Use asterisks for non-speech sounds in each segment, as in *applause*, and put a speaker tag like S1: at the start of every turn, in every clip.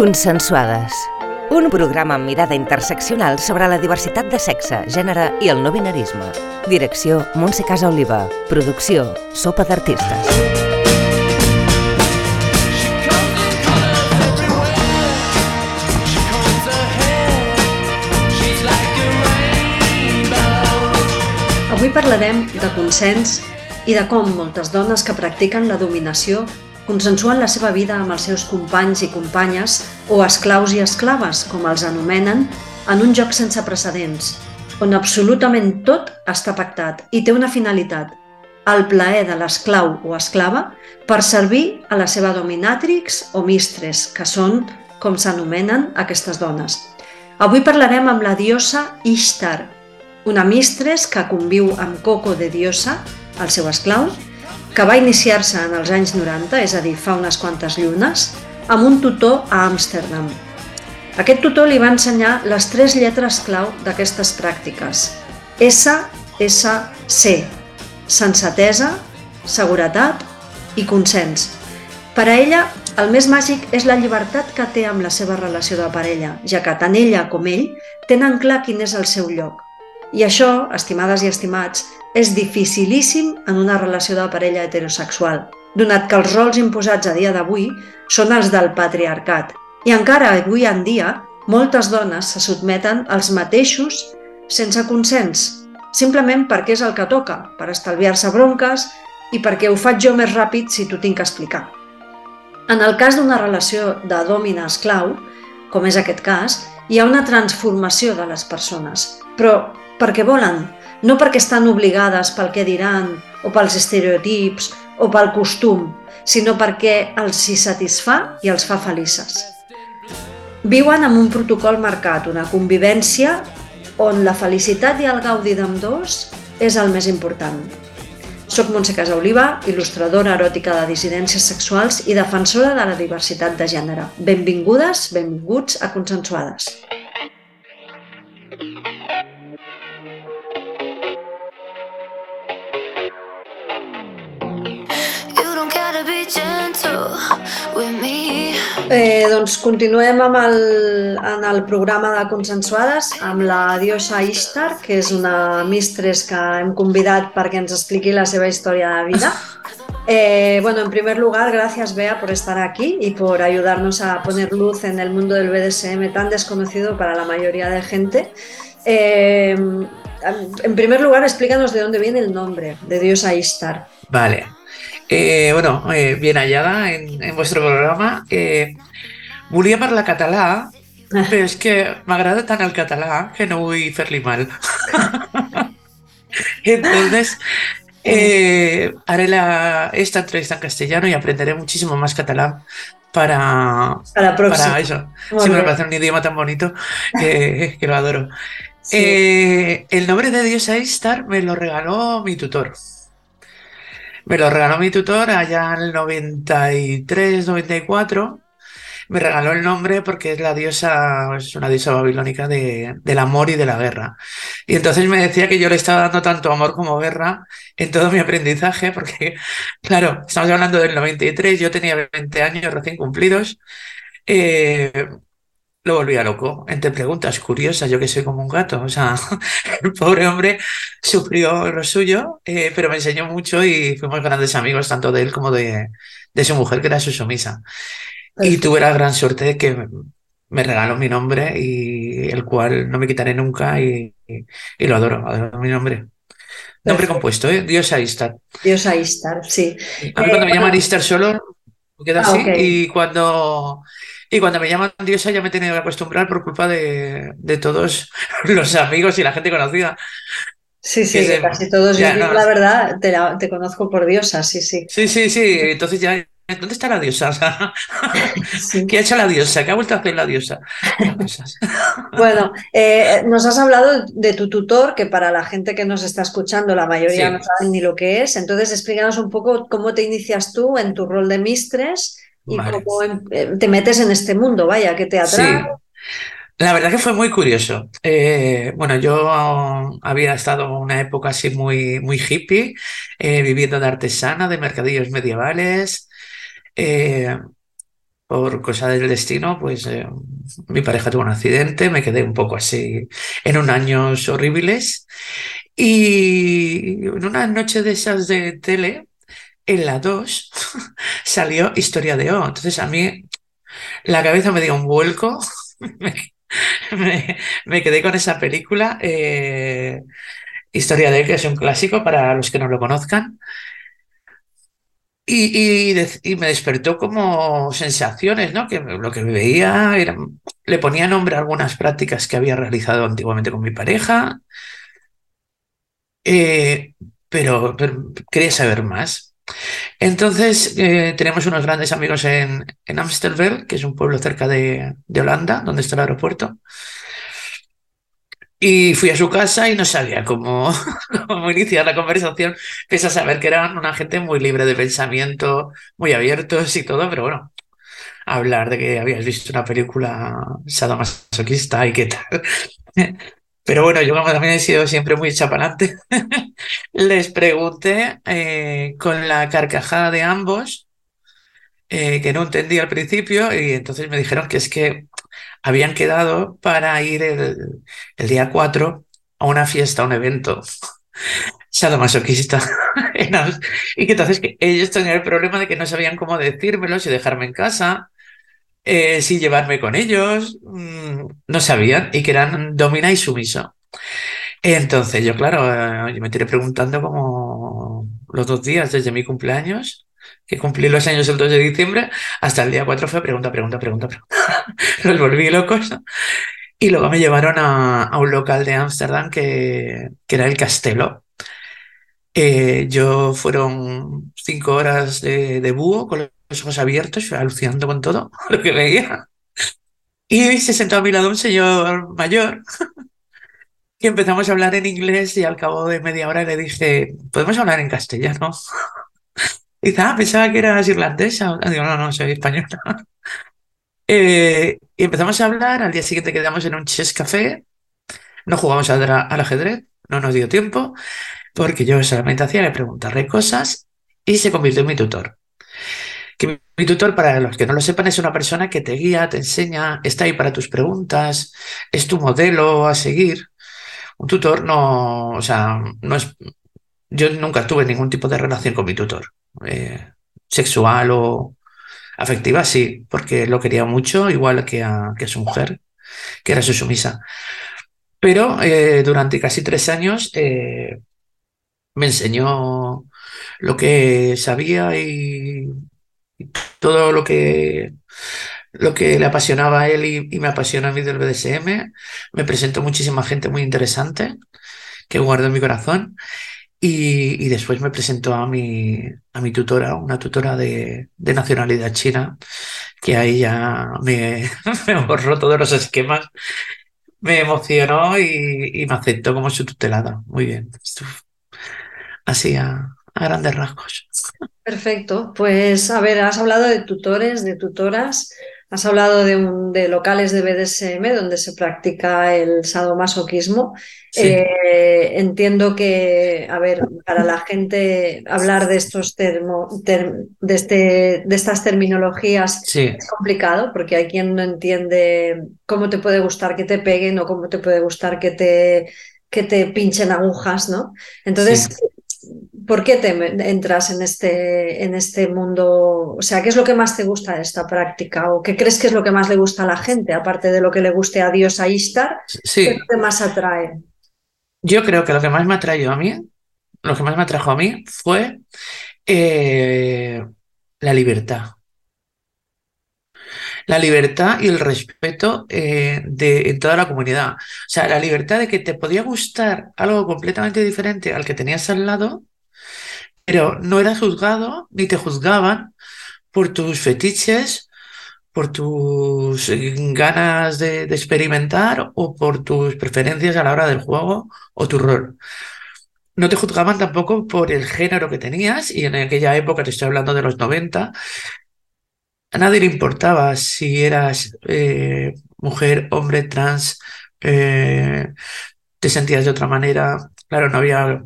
S1: Consensuades. Un programa amb mirada interseccional sobre la diversitat de sexe, gènere i el no binarisme. Direcció Montse Casa Oliva. Producció Sopa d'Artistes.
S2: Avui parlarem de consens i de com moltes dones que practiquen la dominació consensuen la seva vida amb els seus companys i companyes o esclaus i esclaves, com els anomenen, en un joc sense precedents, on absolutament tot està pactat i té una finalitat, el plaer de l'esclau o esclava per servir a la seva dominatrix o mistres, que són com s'anomenen aquestes dones. Avui parlarem amb la diosa Ishtar, una mistres que conviu amb Coco de Diosa, el seu esclau, que va iniciar-se en els anys 90, és a dir, fa unes quantes llunes, amb un tutor a Amsterdam. Aquest tutor li va ensenyar les tres lletres clau d'aquestes pràctiques. S, S, C. Sensatesa, seguretat i consens. Per a ella, el més màgic és la llibertat que té amb la seva relació de parella, ja que tant ella com ell tenen clar quin és el seu lloc. I això, estimades i estimats, és dificilíssim en una relació de parella heterosexual, donat que els rols imposats a dia d'avui són els del patriarcat. I encara avui en dia, moltes dones se sotmeten als mateixos sense consens, simplement perquè és el que toca, per estalviar-se bronques i perquè ho faig jo més ràpid si t'ho tinc que explicar. En el cas d'una relació de dòmina-esclau, com és aquest cas, hi ha una transformació de les persones, però perquè volen, no perquè estan obligades pel que diran o pels estereotips o pel costum, sinó perquè els hi satisfà i els fa felices. Viuen amb un protocol marcat, una convivència on la felicitat i el gaudi d'ambdós és el més important. Soc Montse Casaoliva, il·lustradora eròtica de dissidències sexuals i defensora de la diversitat de gènere. Benvingudes, benvinguts a Consensuades. Eh, doncs continuem amb el, en el programa de Consensuades amb la diosa Ishtar, que és una mistres que hem convidat perquè ens expliqui la seva història de vida. *laughs* Eh, bueno, en primer lugar, gracias Bea por estar aquí y por ayudarnos a poner luz en el mundo del BDSM tan desconocido para la mayoría de gente. Eh, en primer lugar, explícanos de dónde viene el nombre de diosa Ishtar.
S3: Vale, Eh, bueno, eh, bien hallada en, en vuestre programa. Eh, volia parlar català, però és que m'agrada tant el català que no vull fer-li mal. *laughs* Entonces, eh, haré la, esta entrevista en castellano y aprenderé muchísimo más catalán para,
S2: Para
S3: para eso.
S2: Muy
S3: Sí, me parece un idioma tan bonito que, que lo adoro.
S2: Sí.
S3: Eh, el nombre de Diosa Ishtar me lo regaló mi tutor. Me lo regaló mi tutor allá en el 93, 94. Me regaló el nombre porque es la diosa, es una diosa babilónica de- del amor y de la guerra. Y entonces me decía que yo le estaba dando tanto amor como guerra en todo mi aprendizaje, porque, *laughs* claro, estamos hablando del 93, yo tenía 20 años recién cumplidos. Eh, lo volvía loco, entre preguntas curiosas, yo que soy como un gato, o sea, *laughs* el pobre hombre sufrió lo suyo, eh, pero me enseñó mucho y fuimos grandes amigos, tanto de él como de, de su mujer, que era su sumisa. Y tuve la gran suerte de que me regaló mi nombre y el cual no me quitaré nunca y, y- y lo adoro, adoro mi nombre. Nombre
S2: Perfecto.
S3: compuesto, ¿eh? Diosa Ishtar.
S2: Diosa Ishtar, sí.
S3: A mí
S2: Eh,
S3: cuando me
S2: bueno.
S3: llaman Ishtar solo, me quedo
S2: Ah,
S3: así.
S2: ok.
S3: Y cuando, y cuando me llaman Diosa ya me he tenido que acostumbrar por culpa de, de todos *laughs* los amigos y la gente conocida.
S2: Sí, sí,
S3: se-
S2: casi todos.
S3: ya,
S2: yo,
S3: no.
S2: la verdad, te, la- te conozco por diosa, sí, sí.
S3: Sí, sí, sí. Entonces ya, ¿dónde está la diosa? *laughs* *laughs*
S2: Sí.
S3: ¿qué ha hecho la diosa? ¿Qué ha vuelto a hacer la diosa?
S2: Bueno, eh, nos has hablado de tu tutor, que para la gente que nos está escuchando, la mayoría
S3: Sí.
S2: no saben ni lo que es. Entonces, explícanos un poco cómo te inicias tú en tu rol de mistres y cómo em- eh, te metes en este mundo, vaya, que te
S3: Sí.
S2: atrae.
S3: La verdad que fue muy curioso. Eh, bueno, yo había estado una época así muy, muy hippie, eh, viviendo de artesana, de mercadillos medievales. Eh, por cosa del destino, pues mi pareja tuvo un accidente, me quedé un poco así en unos años horribles. Y en una noche de esas de tele, en la 2, *laughs* salió Historia de O. Entonces a mí la cabeza me dio un vuelco. *laughs* me, quedé con esa película. Eh, Historia de O, que es un clásico para los que no lo conozcan. Y, me despertó como sensaciones, ¿no? Que lo que veía era, le ponía nombre a algunas prácticas que había realizado antiguamente con mi pareja, eh, pero, quería saber más. Entonces, eh, tenemos unos grandes amigos en, en Amstelveld, que es un pueblo cerca de, Holanda, donde está el aeropuerto. Y fui a su casa y no sabía cómo, *laughs* cómo iniciar la conversación, pese a saber que eran una gente muy libre de pensamiento, muy abiertos y todo, pero bueno, hablar de que habías visto una película sadomasoquista y qué tal. *laughs* Pero bueno, yo como también he sido siempre muy chapalante, *laughs* les pregunté eh, con la carcajada de ambos, eh, que no entendí al principio, y entonces me dijeron que es que habían quedado para ir el, día 4 a una fiesta, a un evento *laughs* sadomasoquista. *laughs* y que entonces que ellos tenían el problema de que no sabían cómo decírmelo, si dejarme en casa, eh, si llevarme con ellos, mm, no sabían, y que eran domina y sumiso. Entonces yo, claro, eh, yo me tiré preguntando como los dos días desde mi cumpleaños, que cumplí los años el 2 de diciembre, hasta el día 4 fue pregunta, pregunta, pregunta, pregunta. *laughs* Los volví locos. Y luego me llevaron a, un local de Ámsterdam que, que, era el Castelo. Eh, yo fueron cinco horas de, de, búho con los ojos abiertos, alucinando con todo *laughs* lo que veía. Y se sentó a mi lado un señor mayor *laughs* y empezamos a hablar en inglés y al cabo de media hora le dije, ¿podemos hablar en castellano? Y *laughs* dice, ah, pensaba que eras irlandesa. Digo, no, no, soy española. Eh, y empezamos a hablar, al día siguiente quedamos en un chess café, no jugamos al, ajedrez, no nos dio tiempo, porque yo solamente hacía le preguntarle cosas y se convirtió en mi tutor. Que mi tutor, para los que no lo sepan, es una persona que te guía, te enseña, está ahí para tus preguntas, es tu modelo a seguir. Un tutor no, o sea, no es, yo nunca tuve ningún tipo de relación con mi tutor. Eh, sexual o afectiva, sí, porque lo quería mucho, igual que a, su mujer, que era su sumisa. Pero eh, durante casi tres años eh, me enseñó lo que sabía y, todo lo que, lo que le apasionaba a él y, me apasiona a mí del BDSM. Me presentó muchísima gente muy interesante que guardo en mi corazón y, después me presentó a mi, a mi tutora, una tutora de, nacionalidad china, que ahí ya *laughs* me, borró todos los esquemas, me emocionó y, me aceptó como su tutelada. Muy bien. Así a, a grandes rasgos.
S2: Perfecto. Pues a ver, has hablado de tutores, de tutoras. Has hablado de, un, de, locales de BDSM donde se practica el sadomasoquismo. Eh, entiendo que, a ver, para la gente hablar de estos termo, de, este, de estas terminologías es complicado porque hay quien no entiende cómo te puede gustar que te peguen o cómo te puede gustar que te, que te pinchen agujas, ¿no? Entonces, ¿Por qué te entras en este, en este mundo? O sea, ¿qué es lo que más te gusta de esta práctica? ¿O qué crees que es lo que más le gusta a la gente, aparte de lo que le guste a Dios a Istar?
S3: Sí.
S2: ¿Qué es lo que más atrae?
S3: Yo creo que lo que más me atrajo a mí, lo que más me atrajo a mí fue eh, la libertad. La libertad y el respeto eh, de, en toda la comunidad. O sea, la libertad de que te podía gustar algo completamente diferente al que tenías al lado pero no eras juzgado ni te juzgaban por tus fetiches, por tus eh, ganas de, experimentar o por tus preferencias a la hora del juego o tu rol. No te juzgaban tampoco por el género que tenías y en aquella época, te estoy hablando de los 90, a nadie le importaba si eras eh, mujer, hombre, trans, eh, te sentías de otra manera. Claro, no había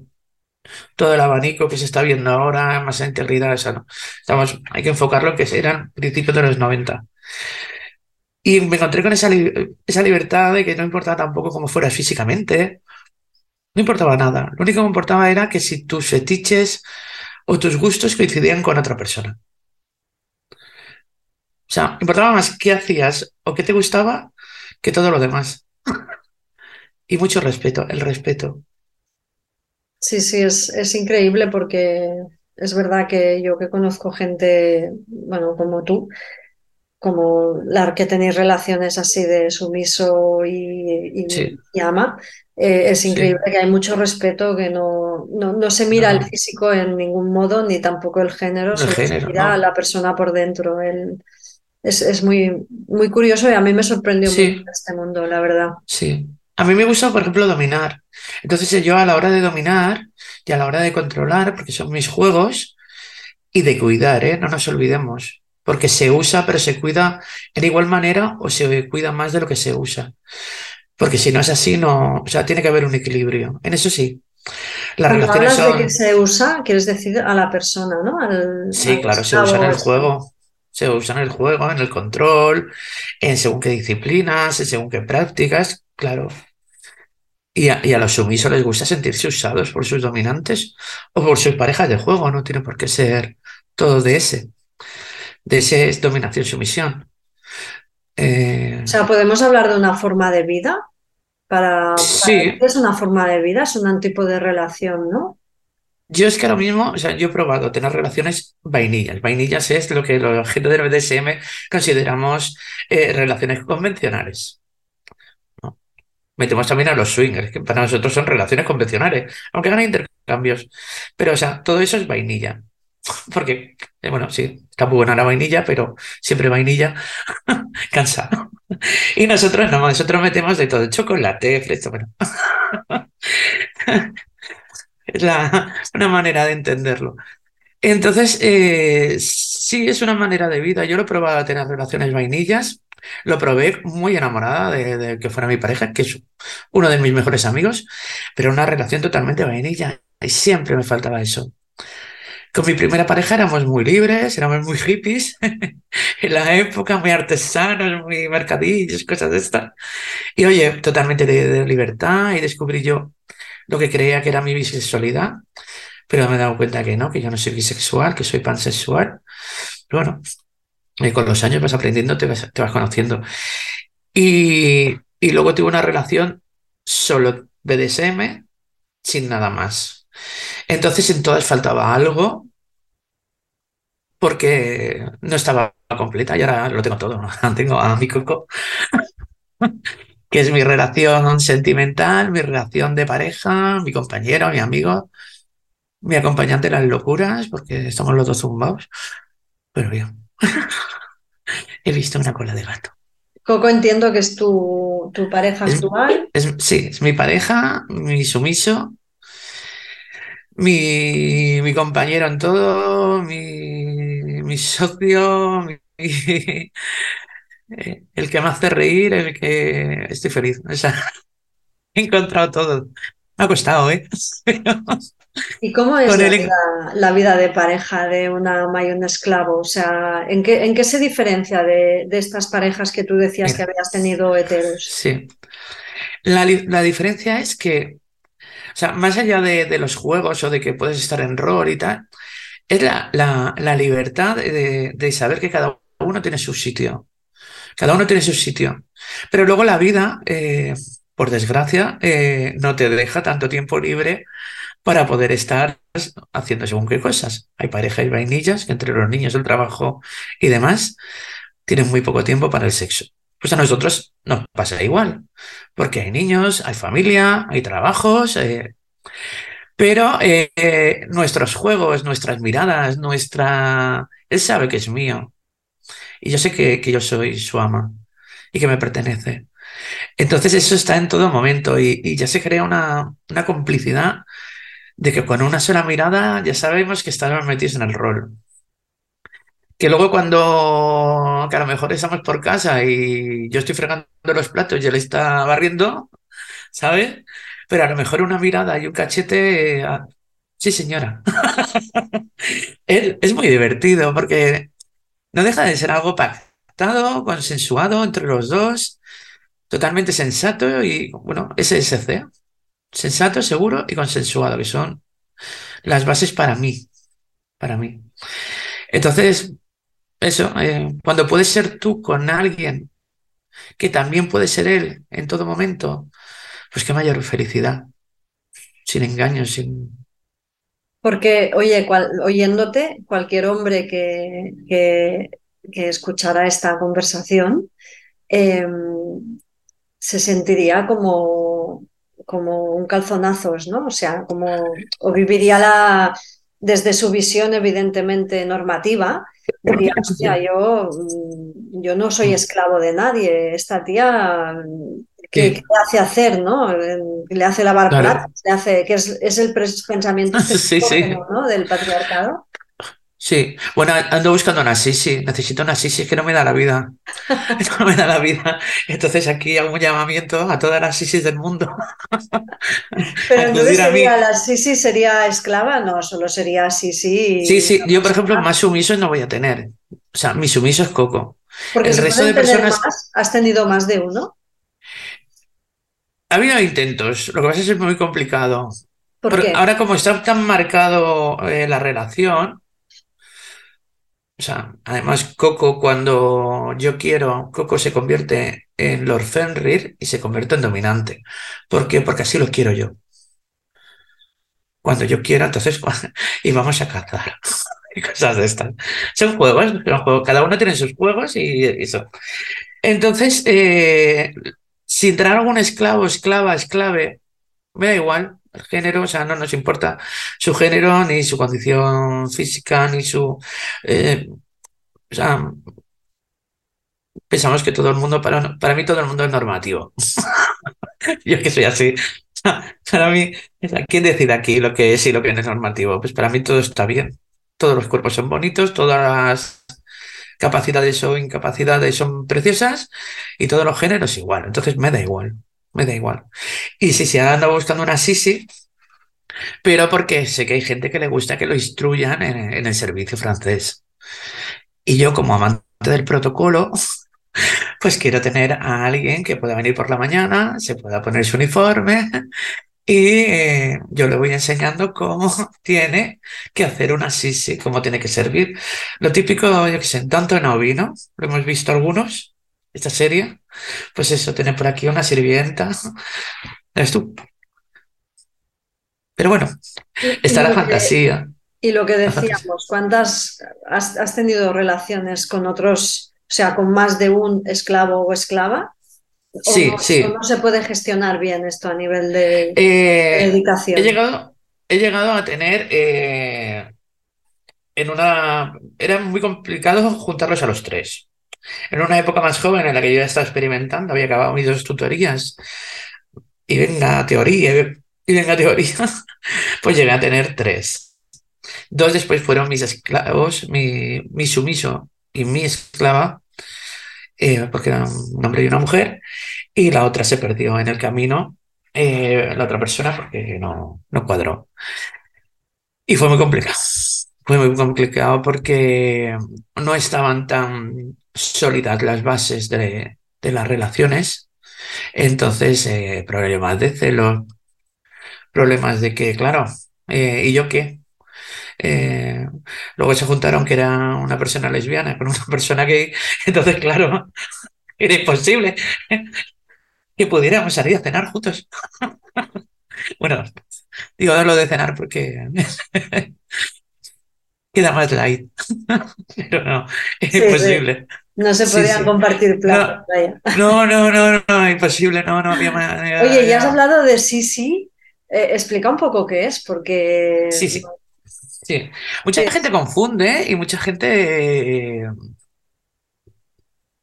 S3: todo el abanico que se está viendo ahora, más integridad, esa no. Estamos, hay que enfocarlo que eran principios de los 90. Y me encontré con esa, esa libertad de que no importaba tampoco cómo fueras físicamente, no importaba nada. Lo único que me importaba era que si tus fetiches o tus gustos coincidían con otra persona. O sea, importaba más qué hacías o qué te gustaba que todo lo demás. *laughs* y mucho respeto, el respeto.
S2: Sí, sí, es, es increíble porque es verdad que yo que conozco gente, bueno, como tú, como la que tenéis relaciones así de sumiso y, y, ama, eh, es increíble que hay mucho respeto, que no, no, se mira el físico en ningún modo, ni tampoco el género, se mira a la persona por dentro. es, es, muy, muy curioso y a mí me sorprendió mucho este mundo, la verdad.
S3: Sí. A mí me gusta, por ejemplo, dominar. Entonces yo a la hora de dominar y a la hora de controlar, porque son mis juegos, y de cuidar, ¿eh? no nos olvidemos, porque se usa, pero se cuida en igual manera o se cuida más de lo que se usa. Porque si no es así, no, o sea, tiene que haber un equilibrio. En eso sí.
S2: Las Cuando relaciones hablas de que se usa, quieres decir a la persona, ¿no?
S3: sí, claro, se usa en el juego. Se usa en el juego, en el control, en según qué disciplinas, en según qué prácticas, claro. Y a, y a, los sumisos les gusta sentirse usados por sus dominantes o por sus parejas de juego, no tiene por qué ser todo de ese. De ese es dominación-sumisión.
S2: Eh, o sea, podemos hablar de una forma de vida. Para,
S3: sí.
S2: es una forma de vida, es un tipo de relación, ¿no?
S3: Yo es que ahora mismo, o sea, yo he probado tener relaciones vainillas. Vainillas es lo que los gente del BDSM consideramos eh, relaciones convencionales. Metemos también a los swingers, que para nosotros son relaciones convencionales, aunque hagan intercambios. Pero, o sea, todo eso es vainilla. *laughs* Porque, eh, bueno, sí, está muy buena la vainilla, pero siempre vainilla *laughs* cansa. *laughs* Y nosotros no, nosotros metemos de todo, chocolate, fresco, bueno. es la, una manera de entenderlo. Entonces, eh, sí es una manera de vida. Yo lo he probado a tener relaciones vainillas. Lo probé muy enamorada de, de, que fuera mi pareja, que es uno de mis mejores amigos, pero una relación totalmente vainilla. Y siempre me faltaba eso. Con mi primera pareja éramos muy libres, éramos muy hippies *laughs* en la época, muy artesanos, muy mercadillos, cosas de estas. Y oye, totalmente de, libertad y descubrí yo lo que creía que era mi bisexualidad, pero me he dado cuenta que no, que yo no soy bisexual, que soy pansexual. bueno, y con los años vas aprendiendo, te vas, te vas conociendo. Y, y luego tuve una relación solo BDSM, sin nada más. Entonces en todas faltaba algo porque no estaba completa y ahora lo tengo todo. *laughs* Tengo a mi coco, *laughs* que es mi relación sentimental, mi relación de pareja, mi compañero, mi amigo, mi acompañante en las locuras, porque estamos los dos zumbados. Pero bien, he visto una cola de gato.
S2: Coco entiendo que es tu, pareja actual.
S3: sí, es mi pareja, mi sumiso, mi, mi compañero en todo, mi, mi socio, *laughs* el que me hace reír, el que estoy feliz. O sea, *laughs* he encontrado todo. Me ha costado, ¿eh? *laughs*
S2: ¿Y cómo es la vida, de pareja de una ama y un esclavo? O sea, ¿en qué, en qué se diferencia de, de estas parejas que tú decías que habías tenido heteros?
S3: Sí. La, la diferencia es que o sea, más allá de, los juegos o de que puedes estar en rol y tal, es la, la, libertad de, saber que cada uno tiene su sitio. Cada uno tiene su sitio. Pero luego la vida, eh, por desgracia, eh, no te deja tanto tiempo libre para poder estar haciendo según qué cosas. Hay parejas y vainillas que entre los niños, el trabajo y demás, tienen muy poco tiempo para el sexo. Pues a nosotros nos pasa igual, porque hay niños, hay familia, hay trabajos, eh, pero eh, nuestros juegos, nuestras miradas, nuestra... Él sabe que es mío. Y yo sé que, yo soy su ama y que me pertenece. Entonces eso está en todo momento y, ya se crea una, una, complicidad de que con una sola mirada ya sabemos que estamos metidos en el rol que luego cuando, que a lo mejor estamos por casa y yo estoy fregando los platos y él está barriendo, ¿sabes? Pero a lo mejor una mirada y un cachete, ah, sí señora. *laughs* es, muy divertido porque no deja de ser algo pactado, consensuado entre los dos, totalmente sensato y, bueno, SSC. Sensato, seguro y consensuado, que son las bases para mí, para mí. Entonces, eso, eh, cuando puedes ser tú con alguien que también puede ser él en todo momento, pues qué mayor felicidad, sin engaños, sin...
S2: Porque, oye, oyéndote, cualquier hombre que, que, escuchara esta conversación em, se sentiría como, como un calzonazos, ¿no? O sea, como, o viviría la, desde su visión evidentemente normativa, diría, hostia, yo, mm, yo no soy mm. esclavo de nadie, esta tía, ¿qué, le hace hacer, no? Le hace lavar platos, le hace, que es, es el pensamiento *laughs*
S3: sí,
S2: ¿no? del patriarcado.
S3: Sí, bueno, ando buscando una Sisi, necesito una Sisi que no me da la vida. No me da la vida. Entonces aquí hago un llamamiento a todas las Sisis del mundo. *laughs*
S2: Pero entonces sería, la Sisi sería esclava, no, solo sería Sisi.
S3: Sí, sí, yo por ejemplo más sumisos no voy a tener. O sea, mi sumiso es Coco.
S2: Porque el resto de personas. ¿Has tenido más de uno?
S3: Ha habido intentos, lo que pasa es que es muy complicado. Ahora como está tan marcado eh, la relación, o sea, además Coco cuando yo quiero, Coco se convierte en Lord Fenrir y se convierte en dominante. ¿Por qué? Porque así lo quiero yo. Cuando yo quiero, entonces, *laughs* y vamos a cazar. y cosas de estas. Son juegos, cada uno tiene sus juegos y eso. Entonces, eh, si entrar algún esclavo, esclava, esclave, me da igual género, o sea, no nos importa su género, ni su condición física, ni su... Eh, o sea, pensamos que todo el mundo, para, para mí todo el mundo es normativo. *laughs* Yo que soy así. *laughs* Para mí, ¿quién decide aquí lo que es y lo que no es normativo? Pues para mí todo está bien. Todos los cuerpos son bonitos, todas las capacidades o incapacidades son preciosas y todos los géneros igual. Entonces me da igual me da igual. Y si se anda buscando una Sisi, pero porque sé que hay gente que le gusta que lo instruyan en, el servicio francés. Y yo, como amante del protocolo, pues quiero tener a alguien que pueda venir por la mañana, se pueda poner su uniforme y eh, yo le voy enseñando cómo *laughs* tiene que hacer una sisi, cómo tiene que servir. Lo típico, yo que sé, tanto en ovino, lo hemos visto algunos, esta serie, pues eso, tener por aquí una sirvienta. ¿Eres tú? Pero bueno, está la fantasía.
S2: y lo que decíamos, ¿cuántas has, tenido relaciones con otros, o sea, con más de un esclavo o esclava?
S3: sí, sí.
S2: no se puede gestionar bien esto a nivel de, eh, dedicación?
S3: He llegado, he llegado a tener eh, en una. Era muy complicado juntarlos a los tres. En una época más joven en la que yo ya estaba experimentando, había acabado mis dos tutorías y venga teoría, y venga teoría, *laughs* pues llegué a tener tres. Dos después fueron mis esclavos, mi, mi sumiso y mi esclava, eh, porque eran un hombre y una mujer, y la otra se perdió en el camino, eh, la otra persona, porque no, no cuadró. Y fue muy complicado. Fue muy complicado porque no estaban tan sólidas las bases de, las relaciones. Entonces, eh, problemas de celos, problemas de que, claro, eh, ¿y yo qué? Eh, luego se juntaron que era una persona lesbiana con una *laughs* persona gay, entonces, claro, *laughs* era imposible *laughs* que pudiéramos salir a cenar juntos. bueno, digo lo de cenar porque queda más light, *laughs* pero no, es imposible.
S2: No se podían compartir platos.
S3: No, no, no, no, imposible, no, no había manera.
S2: Oye, ya has hablado de sí, sí. Eh, explica un poco qué es, porque.
S3: Sí, sí. Sí. Mucha gente confunde y mucha gente eh,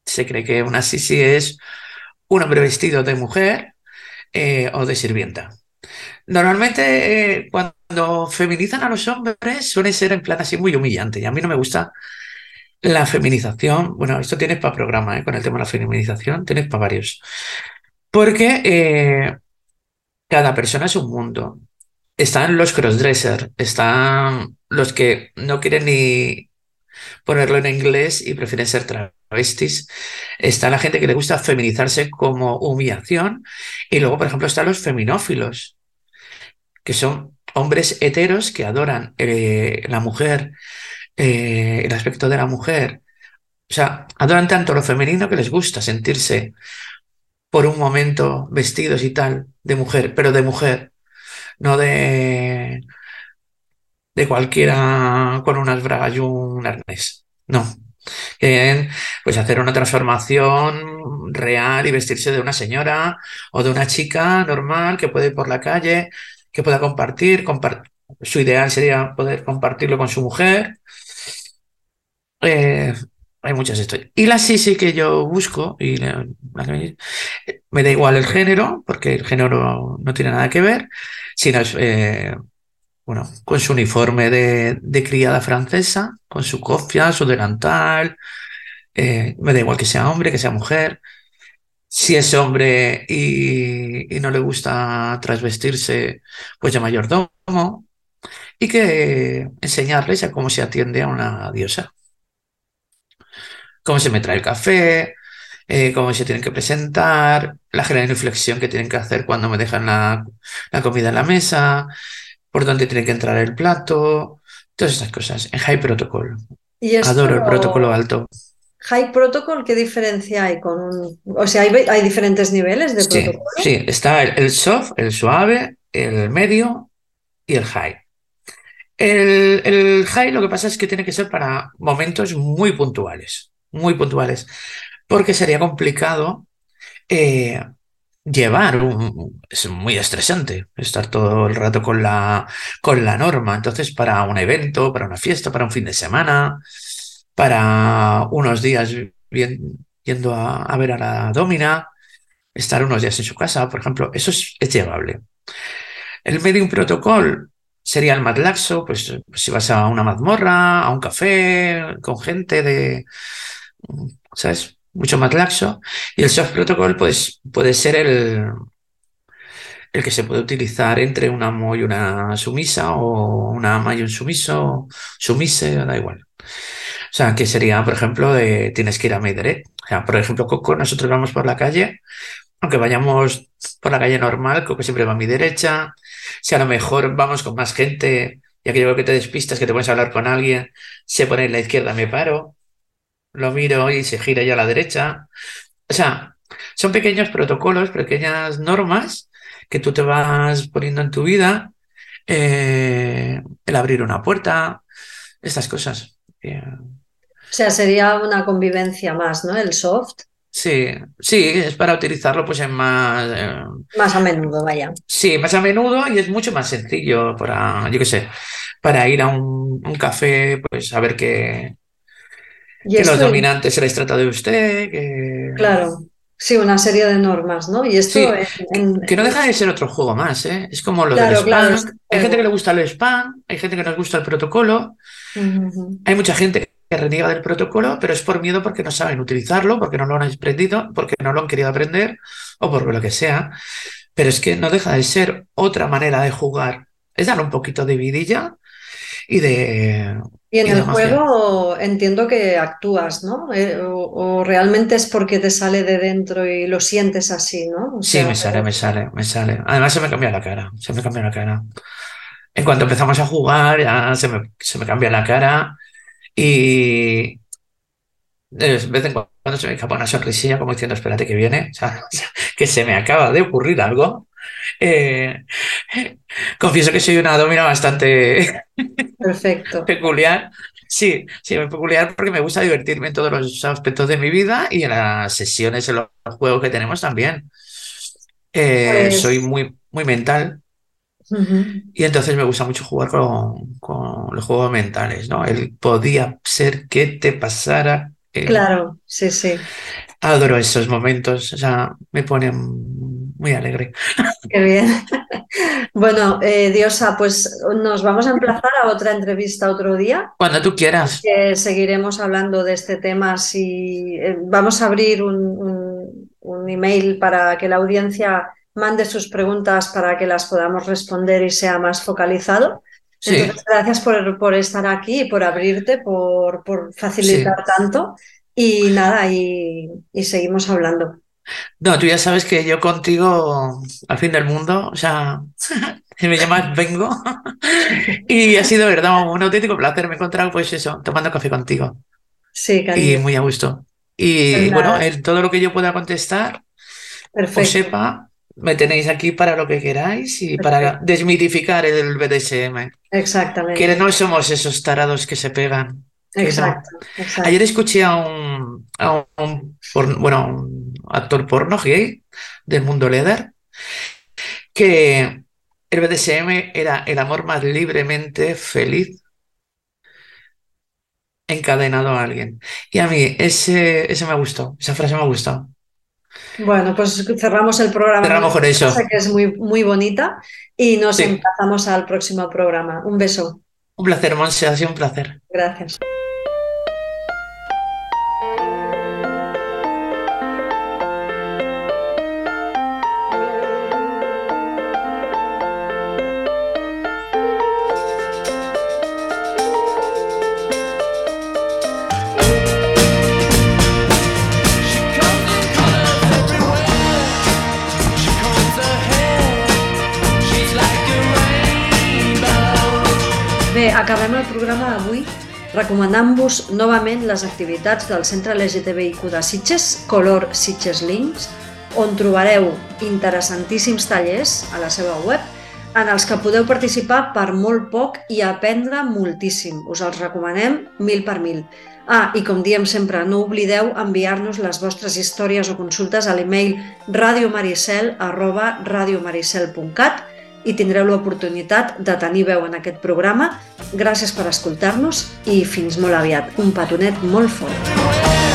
S3: se cree que una sisi es un hombre vestido de mujer eh, o de sirvienta. Normalmente cuando feminizan a los hombres suele ser en plan así muy humillante y a mí no me gusta la feminización, bueno, esto tienes para programa, ¿eh? con el tema de la feminización, tienes para varios. Porque eh, cada persona es un mundo. Están los crossdressers, están los que no quieren ni ponerlo en inglés y prefieren ser travestis, está la gente que le gusta feminizarse como humillación, y luego, por ejemplo, están los feminófilos, que son hombres heteros que adoran eh, la mujer, eh, el aspecto de la mujer. O sea, adoran tanto lo femenino que les gusta sentirse por un momento vestidos y tal de mujer, pero de mujer, no de de cualquiera con unas bragas y un arnés. No. Pues hacer una transformación real y vestirse de una señora o de una chica normal que puede ir por la calle, que pueda compartir. su ideal sería poder compartirlo con su mujer. Eh, hay muchas historias. Y la sí que yo busco, y me da igual el género, porque el género no tiene nada que ver, sino eh, bueno, con su uniforme de, criada francesa, con su cofia, su delantal, eh, me da igual que sea hombre, que sea mujer. Si es hombre y, no le gusta trasvestirse, pues ya mayordomo. Y que enseñarles a cómo se atiende a una diosa. Cómo se me trae el café, eh, cómo se tienen que presentar, la inflexión que tienen que hacer cuando me dejan la, la comida en la mesa, por dónde tiene que entrar el plato, todas esas cosas, en High Protocol. ¿Y Adoro el protocolo alto.
S2: High Protocol, ¿qué diferencia hay con un... O sea, hay, diferentes niveles de protocolo.
S3: Sí, está el, soft, el suave, el medio y el high. El, el, high lo que pasa es que tiene que ser para momentos muy puntuales, muy puntuales, porque sería complicado eh, llevar es muy estresante estar todo el rato con la, con la norma. Entonces, para un evento, para una fiesta, para un fin de semana, para unos días bien, yendo a, ver a la domina, estar unos días en su casa, por ejemplo, eso es, llevable. El medium protocol sería el más laxo, pues si vas a una mazmorra, a un café, con gente de, ¿sabes? mucho más laxo. Y el soft protocol pues, puede ser el, el que se puede utilizar entre un amo y una sumisa o una ama y un sumiso, sumise, da igual. O sea, que sería, por ejemplo, tienes que ir a mi derecha. O sea, por ejemplo, Coco, nosotros vamos por la calle, aunque vayamos por la calle normal, Coco siempre va a mi derecha. Si a lo mejor vamos con más gente, ya que yo que te despistas, que te puedes hablar con alguien, se pone en la izquierda, me paro lo miro y se gira ya a la derecha. O sea, son pequeños protocolos, pequeñas normas que tú te vas poniendo en tu vida, eh, el abrir una puerta, estas cosas.
S2: Eh, o sea, sería una convivencia más, ¿no? El soft.
S3: Sí, sí, es para utilizarlo pues en más... Eh,
S2: más a menudo, vaya.
S3: Sí, más a menudo y es mucho más sencillo para, yo qué sé, para ir a un, un café, pues a ver qué, que los dominantes se les trata de usted. Que...
S2: Claro, sí, una serie de normas, ¿no? Y esto
S3: Que no deja de ser otro juego más, ¿eh? Es como lo del spam. hay gente que le gusta el spam, hay gente que nos gusta el protocolo, hay mucha gente que reniega del protocolo, pero es por miedo porque no saben utilizarlo, porque no lo han aprendido, porque no lo han querido aprender o por lo que sea. Pero es que no deja de ser otra manera de jugar. Es darle un poquito de vidilla y de
S2: y en el juego entiendo que actúas, ¿no? Eh, o, realmente es porque te sale de dentro y lo sientes así, ¿no?
S3: sí, me sale, me sale, me sale. Además se me cambia la cara, se me cambia la cara. En cuanto empezamos a jugar, ya se me, se me cambia la cara y de vez en cuando se me escapa una sonrisilla como diciendo, espérate que viene, o sea, *laughs* que se me acaba de ocurrir algo. Eh, confieso que soy una domina bastante
S2: Perfecto. *laughs*
S3: peculiar. Sí, sí, muy peculiar porque me gusta divertirme en todos los aspectos de mi vida y en las sesiones, en los juegos que tenemos también. Eh, pues soy muy, muy mental. Y entonces me gusta mucho jugar con, con, los juegos mentales, ¿no? El podía ser que te pasara.
S2: Claro, sí, sí.
S3: Adoro esos momentos, o sea, me ponen muy alegre.
S2: Qué bien. *laughs* Bueno, eh, Diosa, pues nos vamos a emplazar a otra entrevista otro día.
S3: Cuando tú quieras.
S2: seguiremos hablando de este tema. Si, eh, vamos a abrir un, email para que la audiencia mande sus preguntas para que las podamos responder y sea más focalizado. Entonces, gracias por, estar aquí, por abrirte, por, por facilitar tanto. Y nada, y, y seguimos hablando.
S3: No, tú ya sabes que yo contigo al fin del mundo, o sea, *laughs* si me llamas vengo. *laughs* y ha sido, verdad, un auténtico placer. Me he encontrado, pues eso, tomando café contigo.
S2: Sí, cariño.
S3: Y muy a gusto. Y
S2: Pues
S3: bueno, en todo lo que yo pueda contestar, o
S2: Perfecto.
S3: sepa, me tenéis aquí para lo que queráis y para desmitificar el BDSM.
S2: Exactamente.
S3: Que no somos esos tarados que se pegan. no.
S2: Exacto.
S3: Ayer escuché a un, a un por- bueno, un actor porno gay del mundo leather que el BDSM era el amor más libremente feliz encadenado a alguien. Y a mí ese, ese me gustó, esa frase me gustó.
S2: Bueno, pues cerramos el programa.
S3: Cerramos con eso.
S2: Que es muy, muy bonita y nos
S3: Sí.
S2: emplazamos al próximo programa. Un beso.
S3: Un placer, Monse, ha sido un placer.
S2: Gracias. Acabem el programa d'avui recomanant-vos novament les activitats del Centre LGTBIQ de Sitges, Color Sitges Links, on trobareu interessantíssims tallers a la seva web en els que podeu participar per molt poc i aprendre moltíssim. Us els recomanem mil per mil. Ah, i com diem sempre, no oblideu enviar-nos les vostres històries o consultes a l'email radiomaricel i tindreu l'oportunitat de tenir veu en aquest programa. Gràcies per escoltar-nos i fins molt aviat. Un petonet molt fort.